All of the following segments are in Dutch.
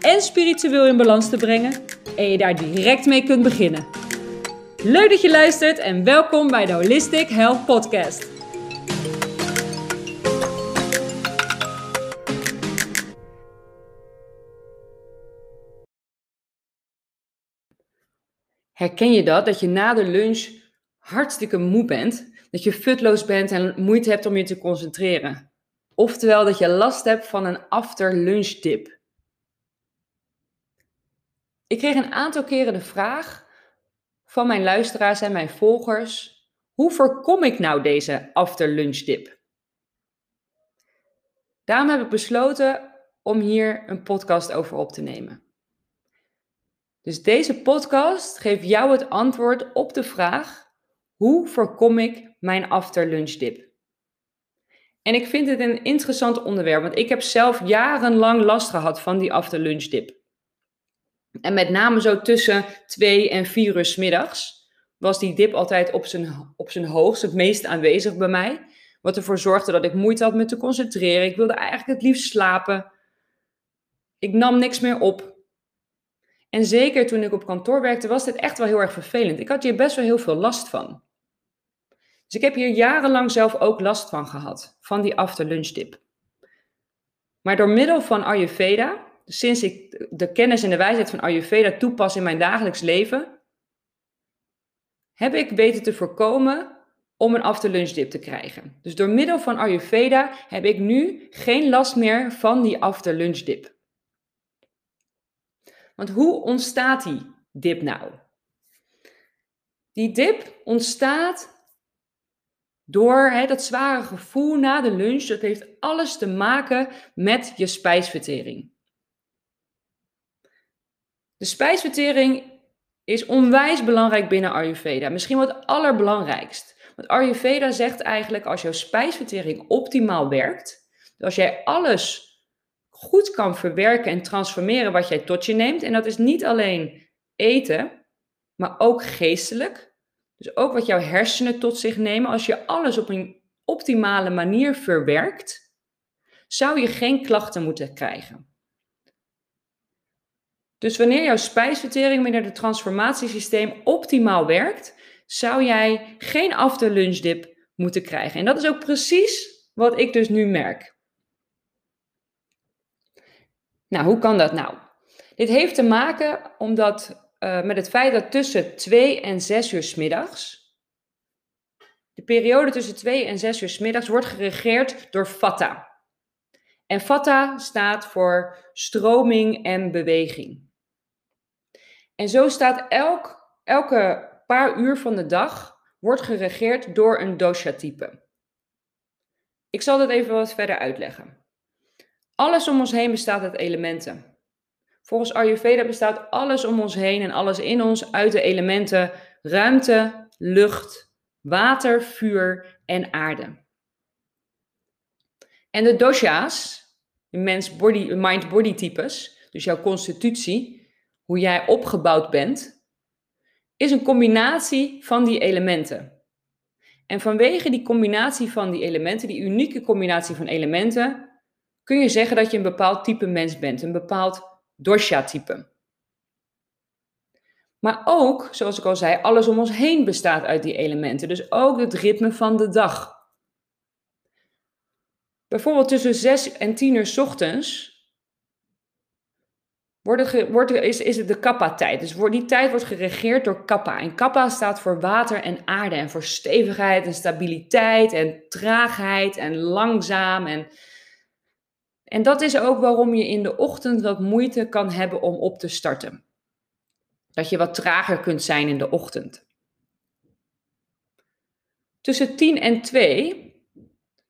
en spiritueel in balans te brengen en je daar direct mee kunt beginnen. Leuk dat je luistert en welkom bij de Holistic Health Podcast. Herken je dat? Dat je na de lunch hartstikke moe bent, dat je futloos bent en moeite hebt om je te concentreren. Oftewel dat je last hebt van een after lunch dip. Ik kreeg een aantal keren de vraag van mijn luisteraars en mijn volgers: hoe voorkom ik nou deze after lunch dip? Daarom heb ik besloten om hier een podcast over op te nemen. Dus deze podcast geeft jou het antwoord op de vraag: hoe voorkom ik mijn after lunch dip? En ik vind het een interessant onderwerp, want ik heb zelf jarenlang last gehad van die after lunch dip. En met name zo tussen 2 en 4 uur middags was die dip altijd op zijn, op zijn hoogst, het meest aanwezig bij mij. Wat ervoor zorgde dat ik moeite had met te concentreren. Ik wilde eigenlijk het liefst slapen. Ik nam niks meer op. En zeker toen ik op kantoor werkte, was dit echt wel heel erg vervelend. Ik had hier best wel heel veel last van. Dus ik heb hier jarenlang zelf ook last van gehad, van die after lunch dip. Maar door middel van Ayurveda, sinds ik de kennis en de wijsheid van Ayurveda toepas in mijn dagelijks leven, heb ik weten te voorkomen om een after lunch dip te krijgen. Dus door middel van Ayurveda heb ik nu geen last meer van die after lunch dip. Want hoe ontstaat die dip nou? Die dip ontstaat door hè, dat zware gevoel na de lunch. Dat heeft alles te maken met je spijsvertering. De spijsvertering is onwijs belangrijk binnen Ayurveda. Misschien het allerbelangrijkst. Want Ayurveda zegt eigenlijk als jouw spijsvertering optimaal werkt, als jij alles goed kan verwerken en transformeren wat jij tot je neemt, en dat is niet alleen eten, maar ook geestelijk. Dus ook wat jouw hersenen tot zich nemen, als je alles op een optimale manier verwerkt, zou je geen klachten moeten krijgen. Dus wanneer jouw spijsvertering binnen het transformatiesysteem optimaal werkt, zou jij geen after lunch dip moeten krijgen. En dat is ook precies wat ik dus nu merk. Nou, hoe kan dat nou? Dit heeft te maken omdat, uh, met het feit dat tussen 2 en 6 uur s middags, de periode tussen 2 en 6 uur s middags wordt geregeerd door Vata. En Vata staat voor stroming en beweging. En zo staat elk, elke paar uur van de dag wordt geregeerd door een dosha-type. Ik zal dat even wat verder uitleggen. Alles om ons heen bestaat uit elementen. Volgens Ayurveda bestaat alles om ons heen en alles in ons uit de elementen ruimte, lucht, water, vuur en aarde. En de dosha's, de mens body, mind-body types, dus jouw constitutie, hoe jij opgebouwd bent, is een combinatie van die elementen. En vanwege die combinatie van die elementen, die unieke combinatie van elementen, kun je zeggen dat je een bepaald type mens bent, een bepaald dosha-type. Maar ook, zoals ik al zei, alles om ons heen bestaat uit die elementen. Dus ook het ritme van de dag. Bijvoorbeeld tussen 6 en 10 uur ochtends wordt wordt is, is het de kappa-tijd. Dus die tijd wordt geregeerd door kappa. En kappa staat voor water en aarde. En voor stevigheid en stabiliteit en traagheid en langzaam. En, en dat is ook waarom je in de ochtend wat moeite kan hebben om op te starten. Dat je wat trager kunt zijn in de ochtend. Tussen 10 en 2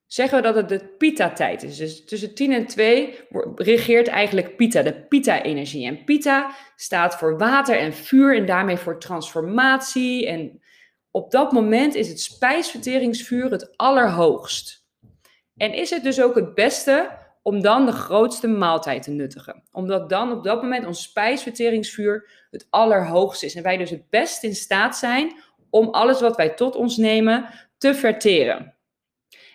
zeggen we dat het de Pitta-tijd is. Dus tussen 10 en 2 regeert eigenlijk Pitta, de Pitta-energie. En Pitta staat voor water en vuur en daarmee voor transformatie. En op dat moment is het spijsverteringsvuur het allerhoogst. En is het dus ook het beste om dan de grootste maaltijd te nuttigen. Omdat dan op dat moment ons spijsverteringsvuur het allerhoogste is. En wij dus het best in staat zijn om alles wat wij tot ons nemen te verteren.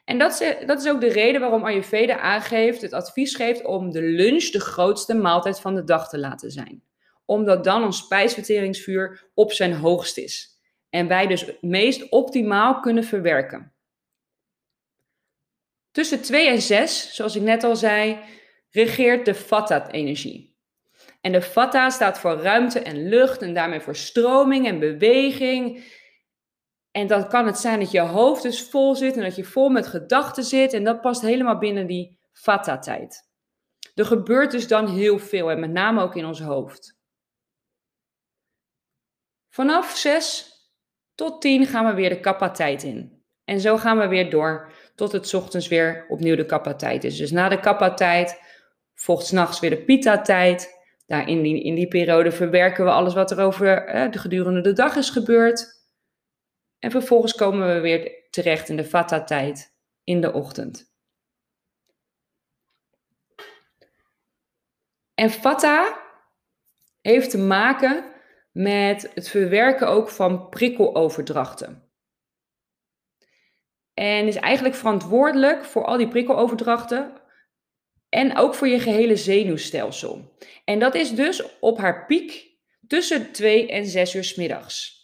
En dat is, dat is ook de reden waarom Ayurveda aangeeft, het advies geeft om de lunch de grootste maaltijd van de dag te laten zijn. Omdat dan ons spijsverteringsvuur op zijn hoogst is. En wij dus het meest optimaal kunnen verwerken. Tussen 2 en 6, zoals ik net al zei, regeert de Vata-energie. En de Vata staat voor ruimte en lucht en daarmee voor stroming en beweging. En dan kan het zijn dat je hoofd dus vol zit en dat je vol met gedachten zit. En dat past helemaal binnen die Vata-tijd. Er gebeurt dus dan heel veel en met name ook in ons hoofd. Vanaf 6 tot 10 gaan we weer de kappa-tijd in. En zo gaan we weer door tot het ochtends weer opnieuw de kappa-tijd is. Dus na de kappa-tijd volgt s'nachts weer de pita-tijd. Daar in die, in die periode verwerken we alles wat er over de gedurende de dag is gebeurd. En vervolgens komen we weer terecht in de vata-tijd in de ochtend. En vata heeft te maken met het verwerken ook van prikkeloverdrachten. En is eigenlijk verantwoordelijk voor al die prikkeloverdrachten en ook voor je gehele zenuwstelsel. En dat is dus op haar piek tussen 2 en 6 uur s middags.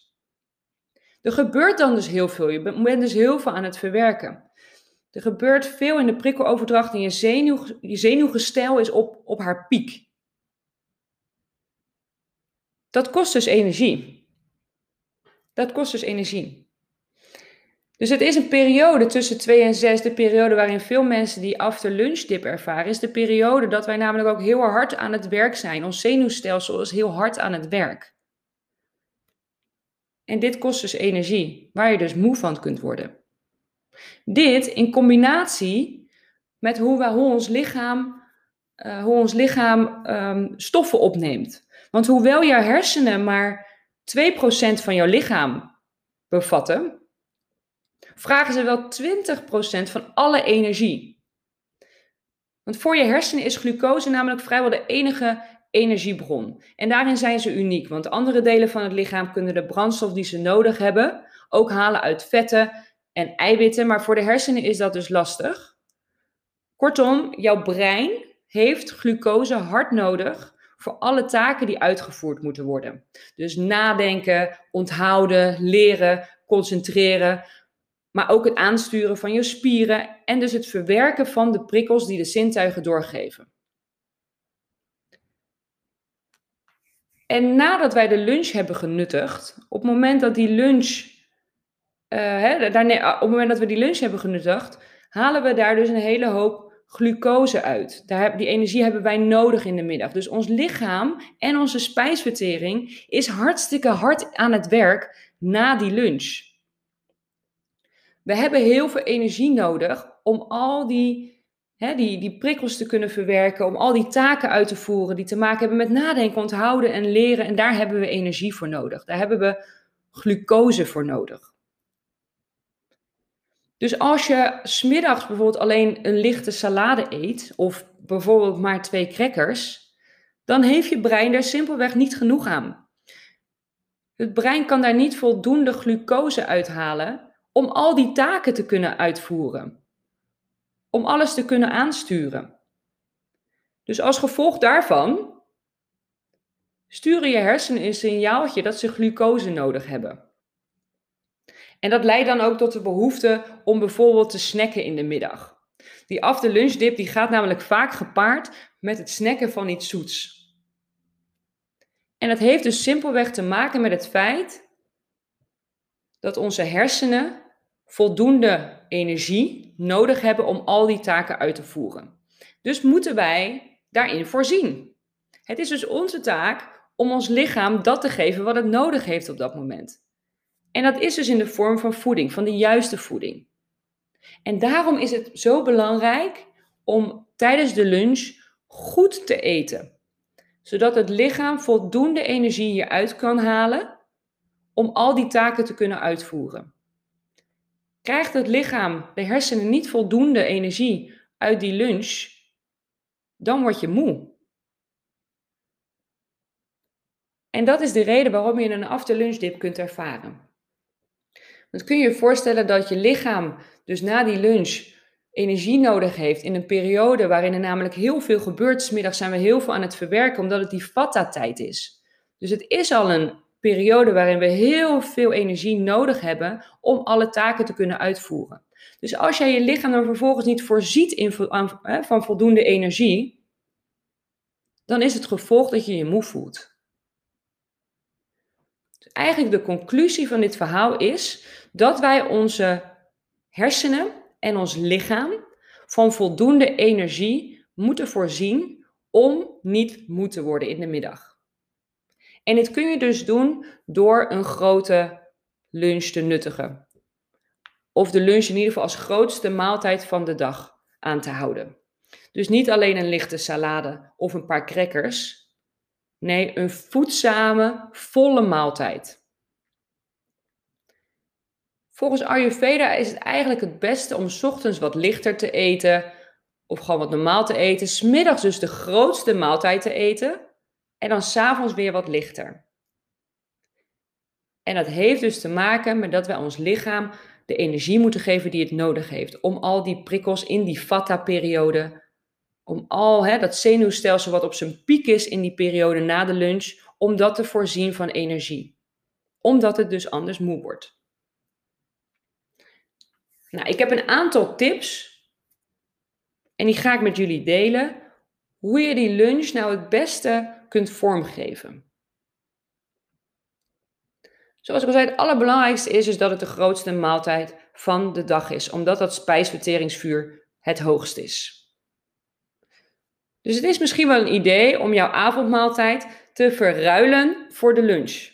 Er gebeurt dan dus heel veel. Je bent dus heel veel aan het verwerken. Er gebeurt veel in de prikkeloverdracht en je, zenuw, je zenuwgestel is op, op haar piek. Dat kost dus energie. Dat kost dus energie. Dus het is een periode tussen 2 en 6, de periode waarin veel mensen die after lunch dip ervaren, is de periode dat wij namelijk ook heel hard aan het werk zijn. Ons zenuwstelsel is heel hard aan het werk. En dit kost dus energie, waar je dus moe van kunt worden. Dit in combinatie met hoe, we, hoe ons lichaam, uh, hoe ons lichaam um, stoffen opneemt. Want hoewel jouw hersenen maar 2% van jouw lichaam bevatten, vragen ze wel 20% van alle energie. Want voor je hersenen is glucose namelijk vrijwel de enige energiebron. En daarin zijn ze uniek, want andere delen van het lichaam kunnen de brandstof die ze nodig hebben ook halen uit vetten en eiwitten, maar voor de hersenen is dat dus lastig. Kortom, jouw brein heeft glucose hard nodig voor alle taken die uitgevoerd moeten worden. Dus nadenken, onthouden, leren, concentreren, maar ook het aansturen van je spieren en dus het verwerken van de prikkels die de zintuigen doorgeven. En nadat wij de lunch hebben genuttigd, op het moment dat die lunch, uh, hè, daarna, op het moment dat we die lunch hebben genuttigd, halen we daar dus een hele hoop glucose uit. Daar, die energie hebben wij nodig in de middag. Dus ons lichaam en onze spijsvertering is hartstikke hard aan het werk na die lunch. We hebben heel veel energie nodig om al die hè, die, die prikkels te kunnen verwerken, om al die taken uit te voeren die te maken hebben met nadenken, onthouden en leren. En daar hebben we energie voor nodig. Daar hebben we glucose voor nodig. Dus als je smiddags bijvoorbeeld alleen een lichte salade eet, of bijvoorbeeld maar twee crackers, dan heeft je brein daar simpelweg niet genoeg aan. Het brein kan daar niet voldoende glucose uithalen om al die taken te kunnen uitvoeren om alles te kunnen aansturen. Dus als gevolg daarvan sturen je hersenen een signaaltje dat ze glucose nodig hebben. En dat leidt dan ook tot de behoefte om bijvoorbeeld te snacken in de middag. Die after lunch dip die gaat namelijk vaak gepaard met het snacken van iets zoets. En dat heeft dus simpelweg te maken met het feit dat onze hersenen voldoende energie nodig hebben om al die taken uit te voeren. Dus moeten wij daarin voorzien. Het is dus onze taak om ons lichaam dat te geven wat het nodig heeft op dat moment. En dat is dus in de vorm van voeding, van de juiste voeding. En daarom is het zo belangrijk om tijdens de lunch goed te eten, zodat het lichaam voldoende energie hieruit kan halen om al die taken te kunnen uitvoeren. Krijgt het lichaam, de hersenen, niet voldoende energie uit die lunch, dan word je moe. En dat is de reden waarom je een after-lunch dip kunt ervaren. Dan kun je je voorstellen dat je lichaam dus na die lunch energie nodig heeft in een periode waarin er namelijk heel veel gebeurt. Smiddag zijn we heel veel aan het verwerken omdat het die vata-tijd is. Dus het is al een periode waarin we heel veel energie nodig hebben om alle taken te kunnen uitvoeren. Dus als jij je lichaam dan vervolgens niet voorziet in, van voldoende energie, dan is het gevolg dat je je moe voelt. Dus eigenlijk de conclusie van dit verhaal is dat wij onze hersenen en ons lichaam van voldoende energie moeten voorzien om niet moe te worden in de middag. En dit kun je dus doen door een grote lunch te nuttigen. Of de lunch in ieder geval als grootste maaltijd van de dag aan te houden. Dus niet alleen een lichte salade of een paar crackers. Nee, een voedzame, volle maaltijd. Volgens Ayurveda is het eigenlijk het beste om ochtends wat lichter te eten. Of gewoon wat normaal te eten. Smiddags dus de grootste maaltijd te eten. En dan s'avonds weer wat lichter. En dat heeft dus te maken met dat wij ons lichaam de energie moeten geven die het nodig heeft. Om al die prikkels in die vata-periode, om al hè, dat zenuwstelsel wat op zijn piek is in die periode na de lunch, om dat te voorzien van energie. Omdat het dus anders moe wordt. Nou, ik heb een aantal tips en die ga ik met jullie delen. Hoe je die lunch nou het beste kunt vormgeven. Zoals ik al zei, het allerbelangrijkste is, is dat het de grootste maaltijd van de dag is, omdat dat spijsverteringsvuur het hoogst is. Dus het is misschien wel een idee om jouw avondmaaltijd te verruilen voor de lunch.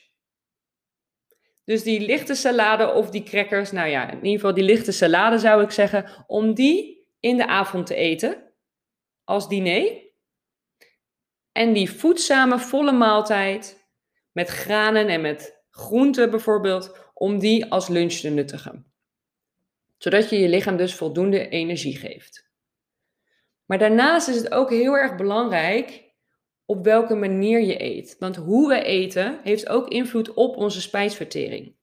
Dus die lichte salade of die crackers, nou ja, in ieder geval die lichte salade zou ik zeggen, om die in de avond te eten als diner. En die voedzame volle maaltijd met granen en met groenten bijvoorbeeld, om die als lunch te nuttigen. Zodat je je lichaam dus voldoende energie geeft. Maar daarnaast is het ook heel erg belangrijk op welke manier je eet. Want hoe we eten heeft ook invloed op onze spijsvertering.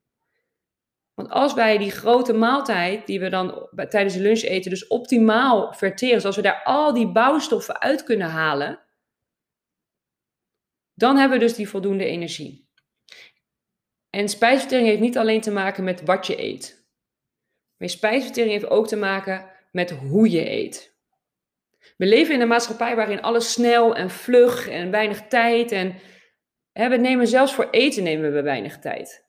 Want als wij die grote maaltijd die we dan tijdens de lunch eten, dus optimaal verteren, zoals we daar al die bouwstoffen uit kunnen halen, dan hebben we dus die voldoende energie. En spijsvertering heeft niet alleen te maken met wat je eet. Maar spijsvertering heeft ook te maken met hoe je eet. We leven in een maatschappij waarin alles snel en vlug en weinig tijd en we nemen zelfs voor eten nemen we weinig tijd.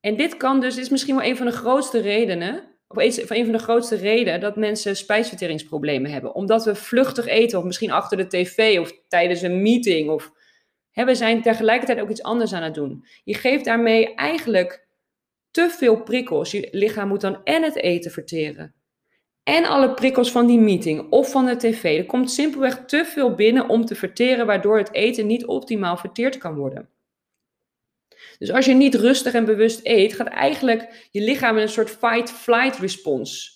En dit kan dus, is misschien wel een van de grootste redenen, of een van de grootste redenen dat mensen spijsverteringsproblemen hebben. Omdat we vluchtig eten, of misschien achter de tv, of tijdens een meeting, of we zijn tegelijkertijd ook iets anders aan het doen. Je geeft daarmee eigenlijk te veel prikkels. Je lichaam moet dan en het eten verteren, en alle prikkels van die meeting of van de tv. Er komt simpelweg te veel binnen om te verteren, waardoor het eten niet optimaal verteerd kan worden. Dus als je niet rustig en bewust eet, gaat eigenlijk je lichaam in een soort fight-flight response.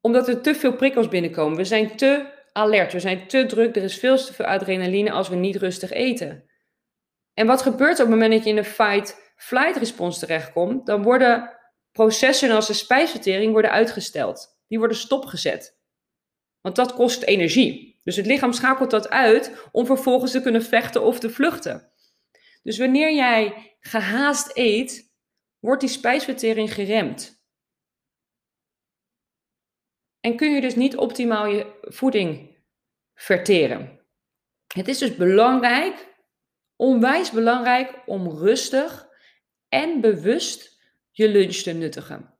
Omdat er te veel prikkels binnenkomen. We zijn te alert, we zijn te druk, er is veel te veel adrenaline als we niet rustig eten. En wat gebeurt er op het moment dat je in een fight-flight response terechtkomt? Dan worden processen als de spijsvertering worden uitgesteld. Die worden stopgezet. Want dat kost energie. Dus het lichaam schakelt dat uit om vervolgens te kunnen vechten of te vluchten. Dus wanneer jij gehaast eet, wordt die spijsvertering geremd. En kun je dus niet optimaal je voeding verteren. Het is dus belangrijk, onwijs belangrijk, om rustig en bewust je lunch te nuttigen.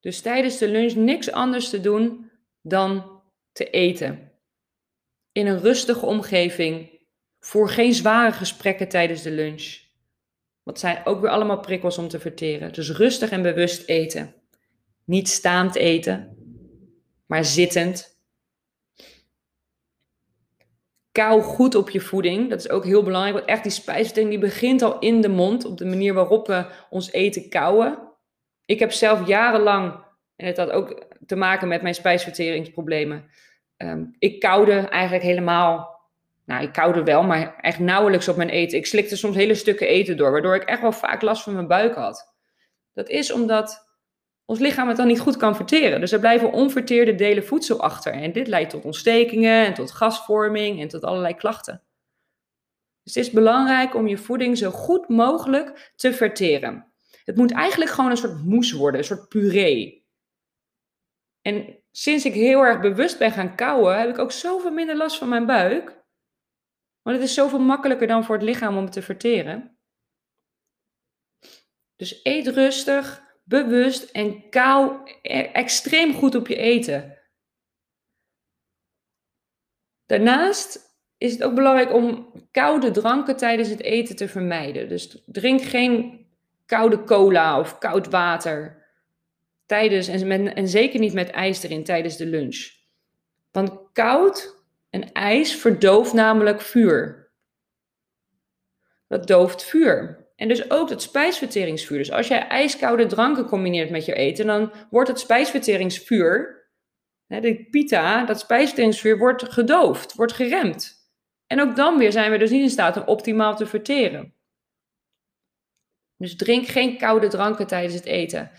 Dus tijdens de lunch niks anders te doen dan te eten. In een rustige omgeving. Voor geen zware gesprekken tijdens de lunch. Wat zijn ook weer allemaal prikkels om te verteren. Dus rustig en bewust eten. Niet staand eten, maar zittend. Kauw goed op je voeding. Dat is ook heel belangrijk. Want echt die spijsvertering die begint al in de mond. Op de manier waarop we ons eten kauwen. Ik heb zelf jarenlang, en het had ook te maken met mijn spijsverteringsproblemen. Um, ik koude eigenlijk helemaal nou, ik koude wel, maar echt nauwelijks op mijn eten. Ik slikte soms hele stukken eten door, waardoor ik echt wel vaak last van mijn buik had. Dat is omdat ons lichaam het dan niet goed kan verteren. Dus er blijven onverteerde delen voedsel achter. En dit leidt tot ontstekingen en tot gasvorming en tot allerlei klachten. Dus het is belangrijk om je voeding zo goed mogelijk te verteren. Het moet eigenlijk gewoon een soort moes worden, een soort puree. En sinds ik heel erg bewust ben gaan kouwen, heb ik ook zoveel minder last van mijn buik. Want het is zoveel makkelijker dan voor het lichaam om het te verteren. Dus eet rustig, bewust en kou e- extreem goed op je eten. Daarnaast is het ook belangrijk om koude dranken tijdens het eten te vermijden. Dus drink geen koude cola of koud water tijdens en, en zeker niet met ijs erin tijdens de lunch. Want koud en ijs verdooft namelijk vuur. Dat dooft vuur. En dus ook het spijsverteringsvuur. Dus als jij ijskoude dranken combineert met je eten, dan wordt het spijsverteringsvuur, de pita, dat spijsverteringsvuur, wordt gedoofd, wordt geremd. En ook dan weer zijn we dus niet in staat om optimaal te verteren. Dus drink geen koude dranken tijdens het eten.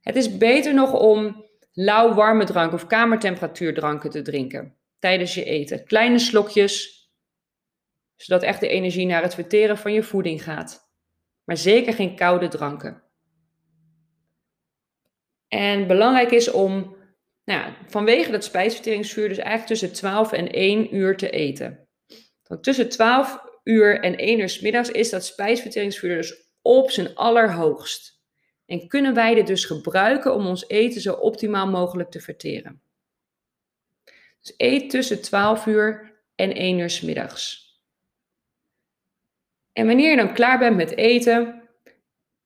Het is beter nog om lauw warme drank of kamertemperatuur dranken te drinken tijdens je eten. Kleine slokjes, zodat echt de energie naar het verteren van je voeding gaat. Maar zeker geen koude dranken. En belangrijk is om nou ja, vanwege dat spijsverteringsvuur dus eigenlijk tussen 12 en 1 uur te eten. Want tussen 12 uur en 1 uur s middags is dat spijsverteringsvuur dus op zijn allerhoogst. En kunnen wij dit dus gebruiken om ons eten zo optimaal mogelijk te verteren. Dus eet tussen 12 uur en 1 uur s middags. En wanneer je dan klaar bent met eten,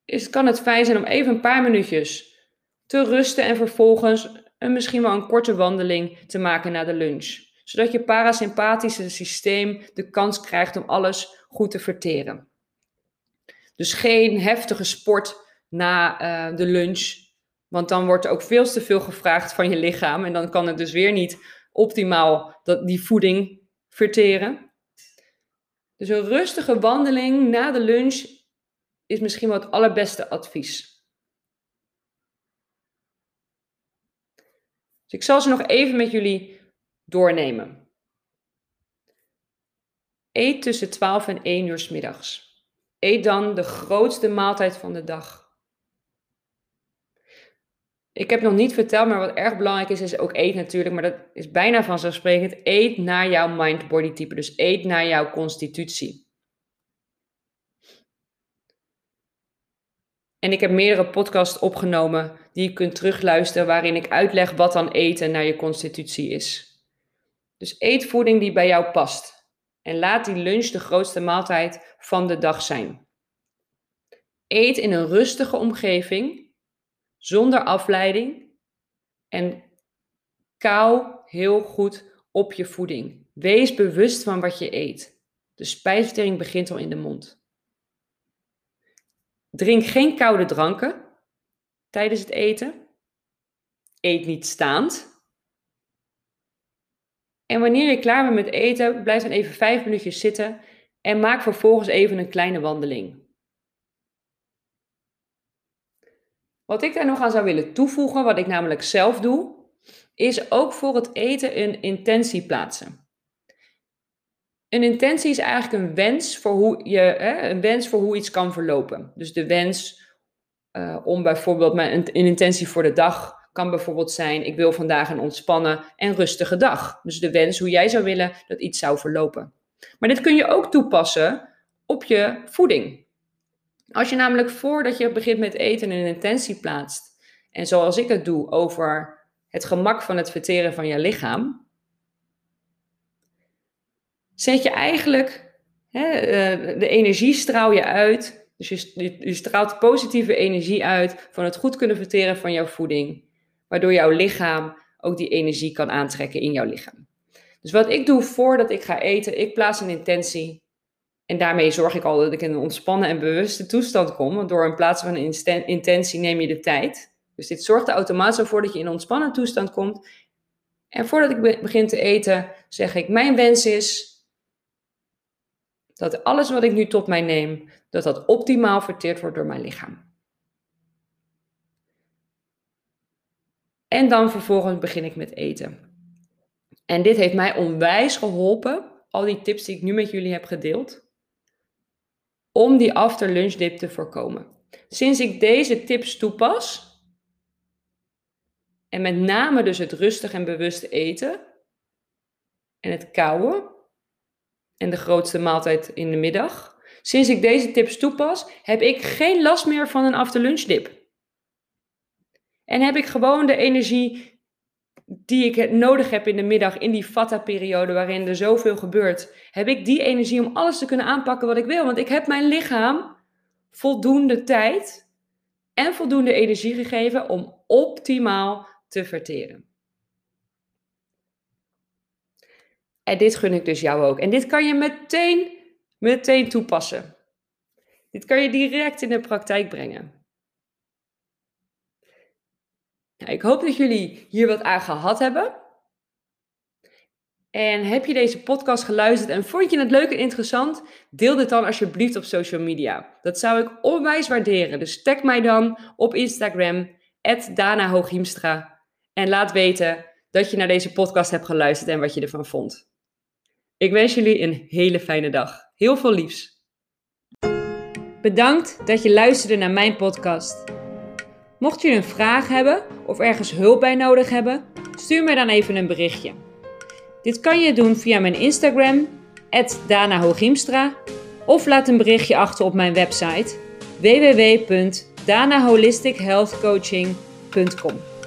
is, kan het fijn zijn om even een paar minuutjes te rusten en vervolgens een, misschien wel een korte wandeling te maken na de lunch. Zodat je parasympathische systeem de kans krijgt om alles goed te verteren. Dus geen heftige sport na uh, de lunch, want dan wordt er ook veel te veel gevraagd van je lichaam en dan kan het dus weer niet optimaal dat, die voeding verteren. Dus een rustige wandeling na de lunch is misschien wel het allerbeste advies. Dus ik zal ze nog even met jullie doornemen. Eet tussen 12 en 1 uur s middags. Eet dan de grootste maaltijd van de dag. Ik heb nog niet verteld, maar wat erg belangrijk is, is ook eet natuurlijk. Maar dat is bijna vanzelfsprekend. Eet naar jouw mind-body type. Dus eet naar jouw constitutie. En ik heb meerdere podcasts opgenomen die je kunt terugluisteren, waarin ik uitleg wat dan eten naar je constitutie is. Dus eet voeding die bij jou past. En laat die lunch de grootste maaltijd van de dag zijn. Eet in een rustige omgeving zonder afleiding en kou heel goed op je voeding. Wees bewust van wat je eet. De spijsvertering begint al in de mond. Drink geen koude dranken tijdens het eten. Eet niet staand. En wanneer je klaar bent met eten, blijf dan even vijf minuutjes zitten en maak vervolgens even een kleine wandeling. Wat ik daar nog aan zou willen toevoegen, wat ik namelijk zelf doe, is ook voor het eten een intentie plaatsen. Een intentie is eigenlijk een wens voor hoe, je, hè, een wens voor hoe iets kan verlopen. Dus de wens uh, om bijvoorbeeld mijn een, intentie voor de dag kan bijvoorbeeld zijn: ik wil vandaag een ontspannen en rustige dag. Dus de wens hoe jij zou willen dat iets zou verlopen. Maar dit kun je ook toepassen op je voeding. Als je namelijk voordat je begint met eten een intentie plaatst, en zoals ik het doe over het gemak van het verteren van je lichaam, zet je eigenlijk hè, eh, de energie straal je uit. Dus je, je straalt positieve energie uit van het goed kunnen verteren van jouw voeding. waardoor jouw lichaam ook die energie kan aantrekken in jouw lichaam. Dus wat ik doe voordat ik ga eten, ik plaats een intentie. En daarmee zorg ik al dat ik in een ontspannen en bewuste toestand kom. Want door in plaats van een intentie neem je de tijd. Dus dit zorgt er automatisch voor dat je in een ontspannen toestand komt. En voordat ik begin te eten, zeg ik: Mijn wens is dat alles wat ik nu tot mij neem, dat dat optimaal verteerd wordt door mijn lichaam. En dan vervolgens begin ik met eten. En dit heeft mij onwijs geholpen, al die tips die ik nu met jullie heb gedeeld, om die after lunch dip te voorkomen. Sinds ik deze tips toepas, en met name dus het rustig en bewust eten en het kouwen en de grootste maaltijd in de middag. Sinds ik deze tips toepas, heb ik geen last meer van een after lunch dip. En heb ik gewoon de energie die ik nodig heb in de middag, in die vata-periode waarin er zoveel gebeurt, heb ik die energie om alles te kunnen aanpakken wat ik wil. Want ik heb mijn lichaam voldoende tijd en voldoende energie gegeven om optimaal te verteren. En dit gun ik dus jou ook. En dit kan je meteen, meteen toepassen. Dit kan je direct in de praktijk brengen. Nou, ik hoop dat jullie hier wat aan gehad hebben. En heb je deze podcast geluisterd en vond je het leuk en interessant? Deel dit dan alsjeblieft op social media. Dat zou ik onwijs waarderen. Dus tag mij dan op Instagram, Dana En laat weten dat je naar deze podcast hebt geluisterd en wat je ervan vond. Ik wens jullie een hele fijne dag. Heel veel liefs. Bedankt dat je luisterde naar mijn podcast. Mocht je een vraag hebben of ergens hulp bij nodig hebben, stuur me dan even een berichtje. Dit kan je doen via mijn Instagram, Dana of laat een berichtje achter op mijn website www.danaholistichealthcoaching.com.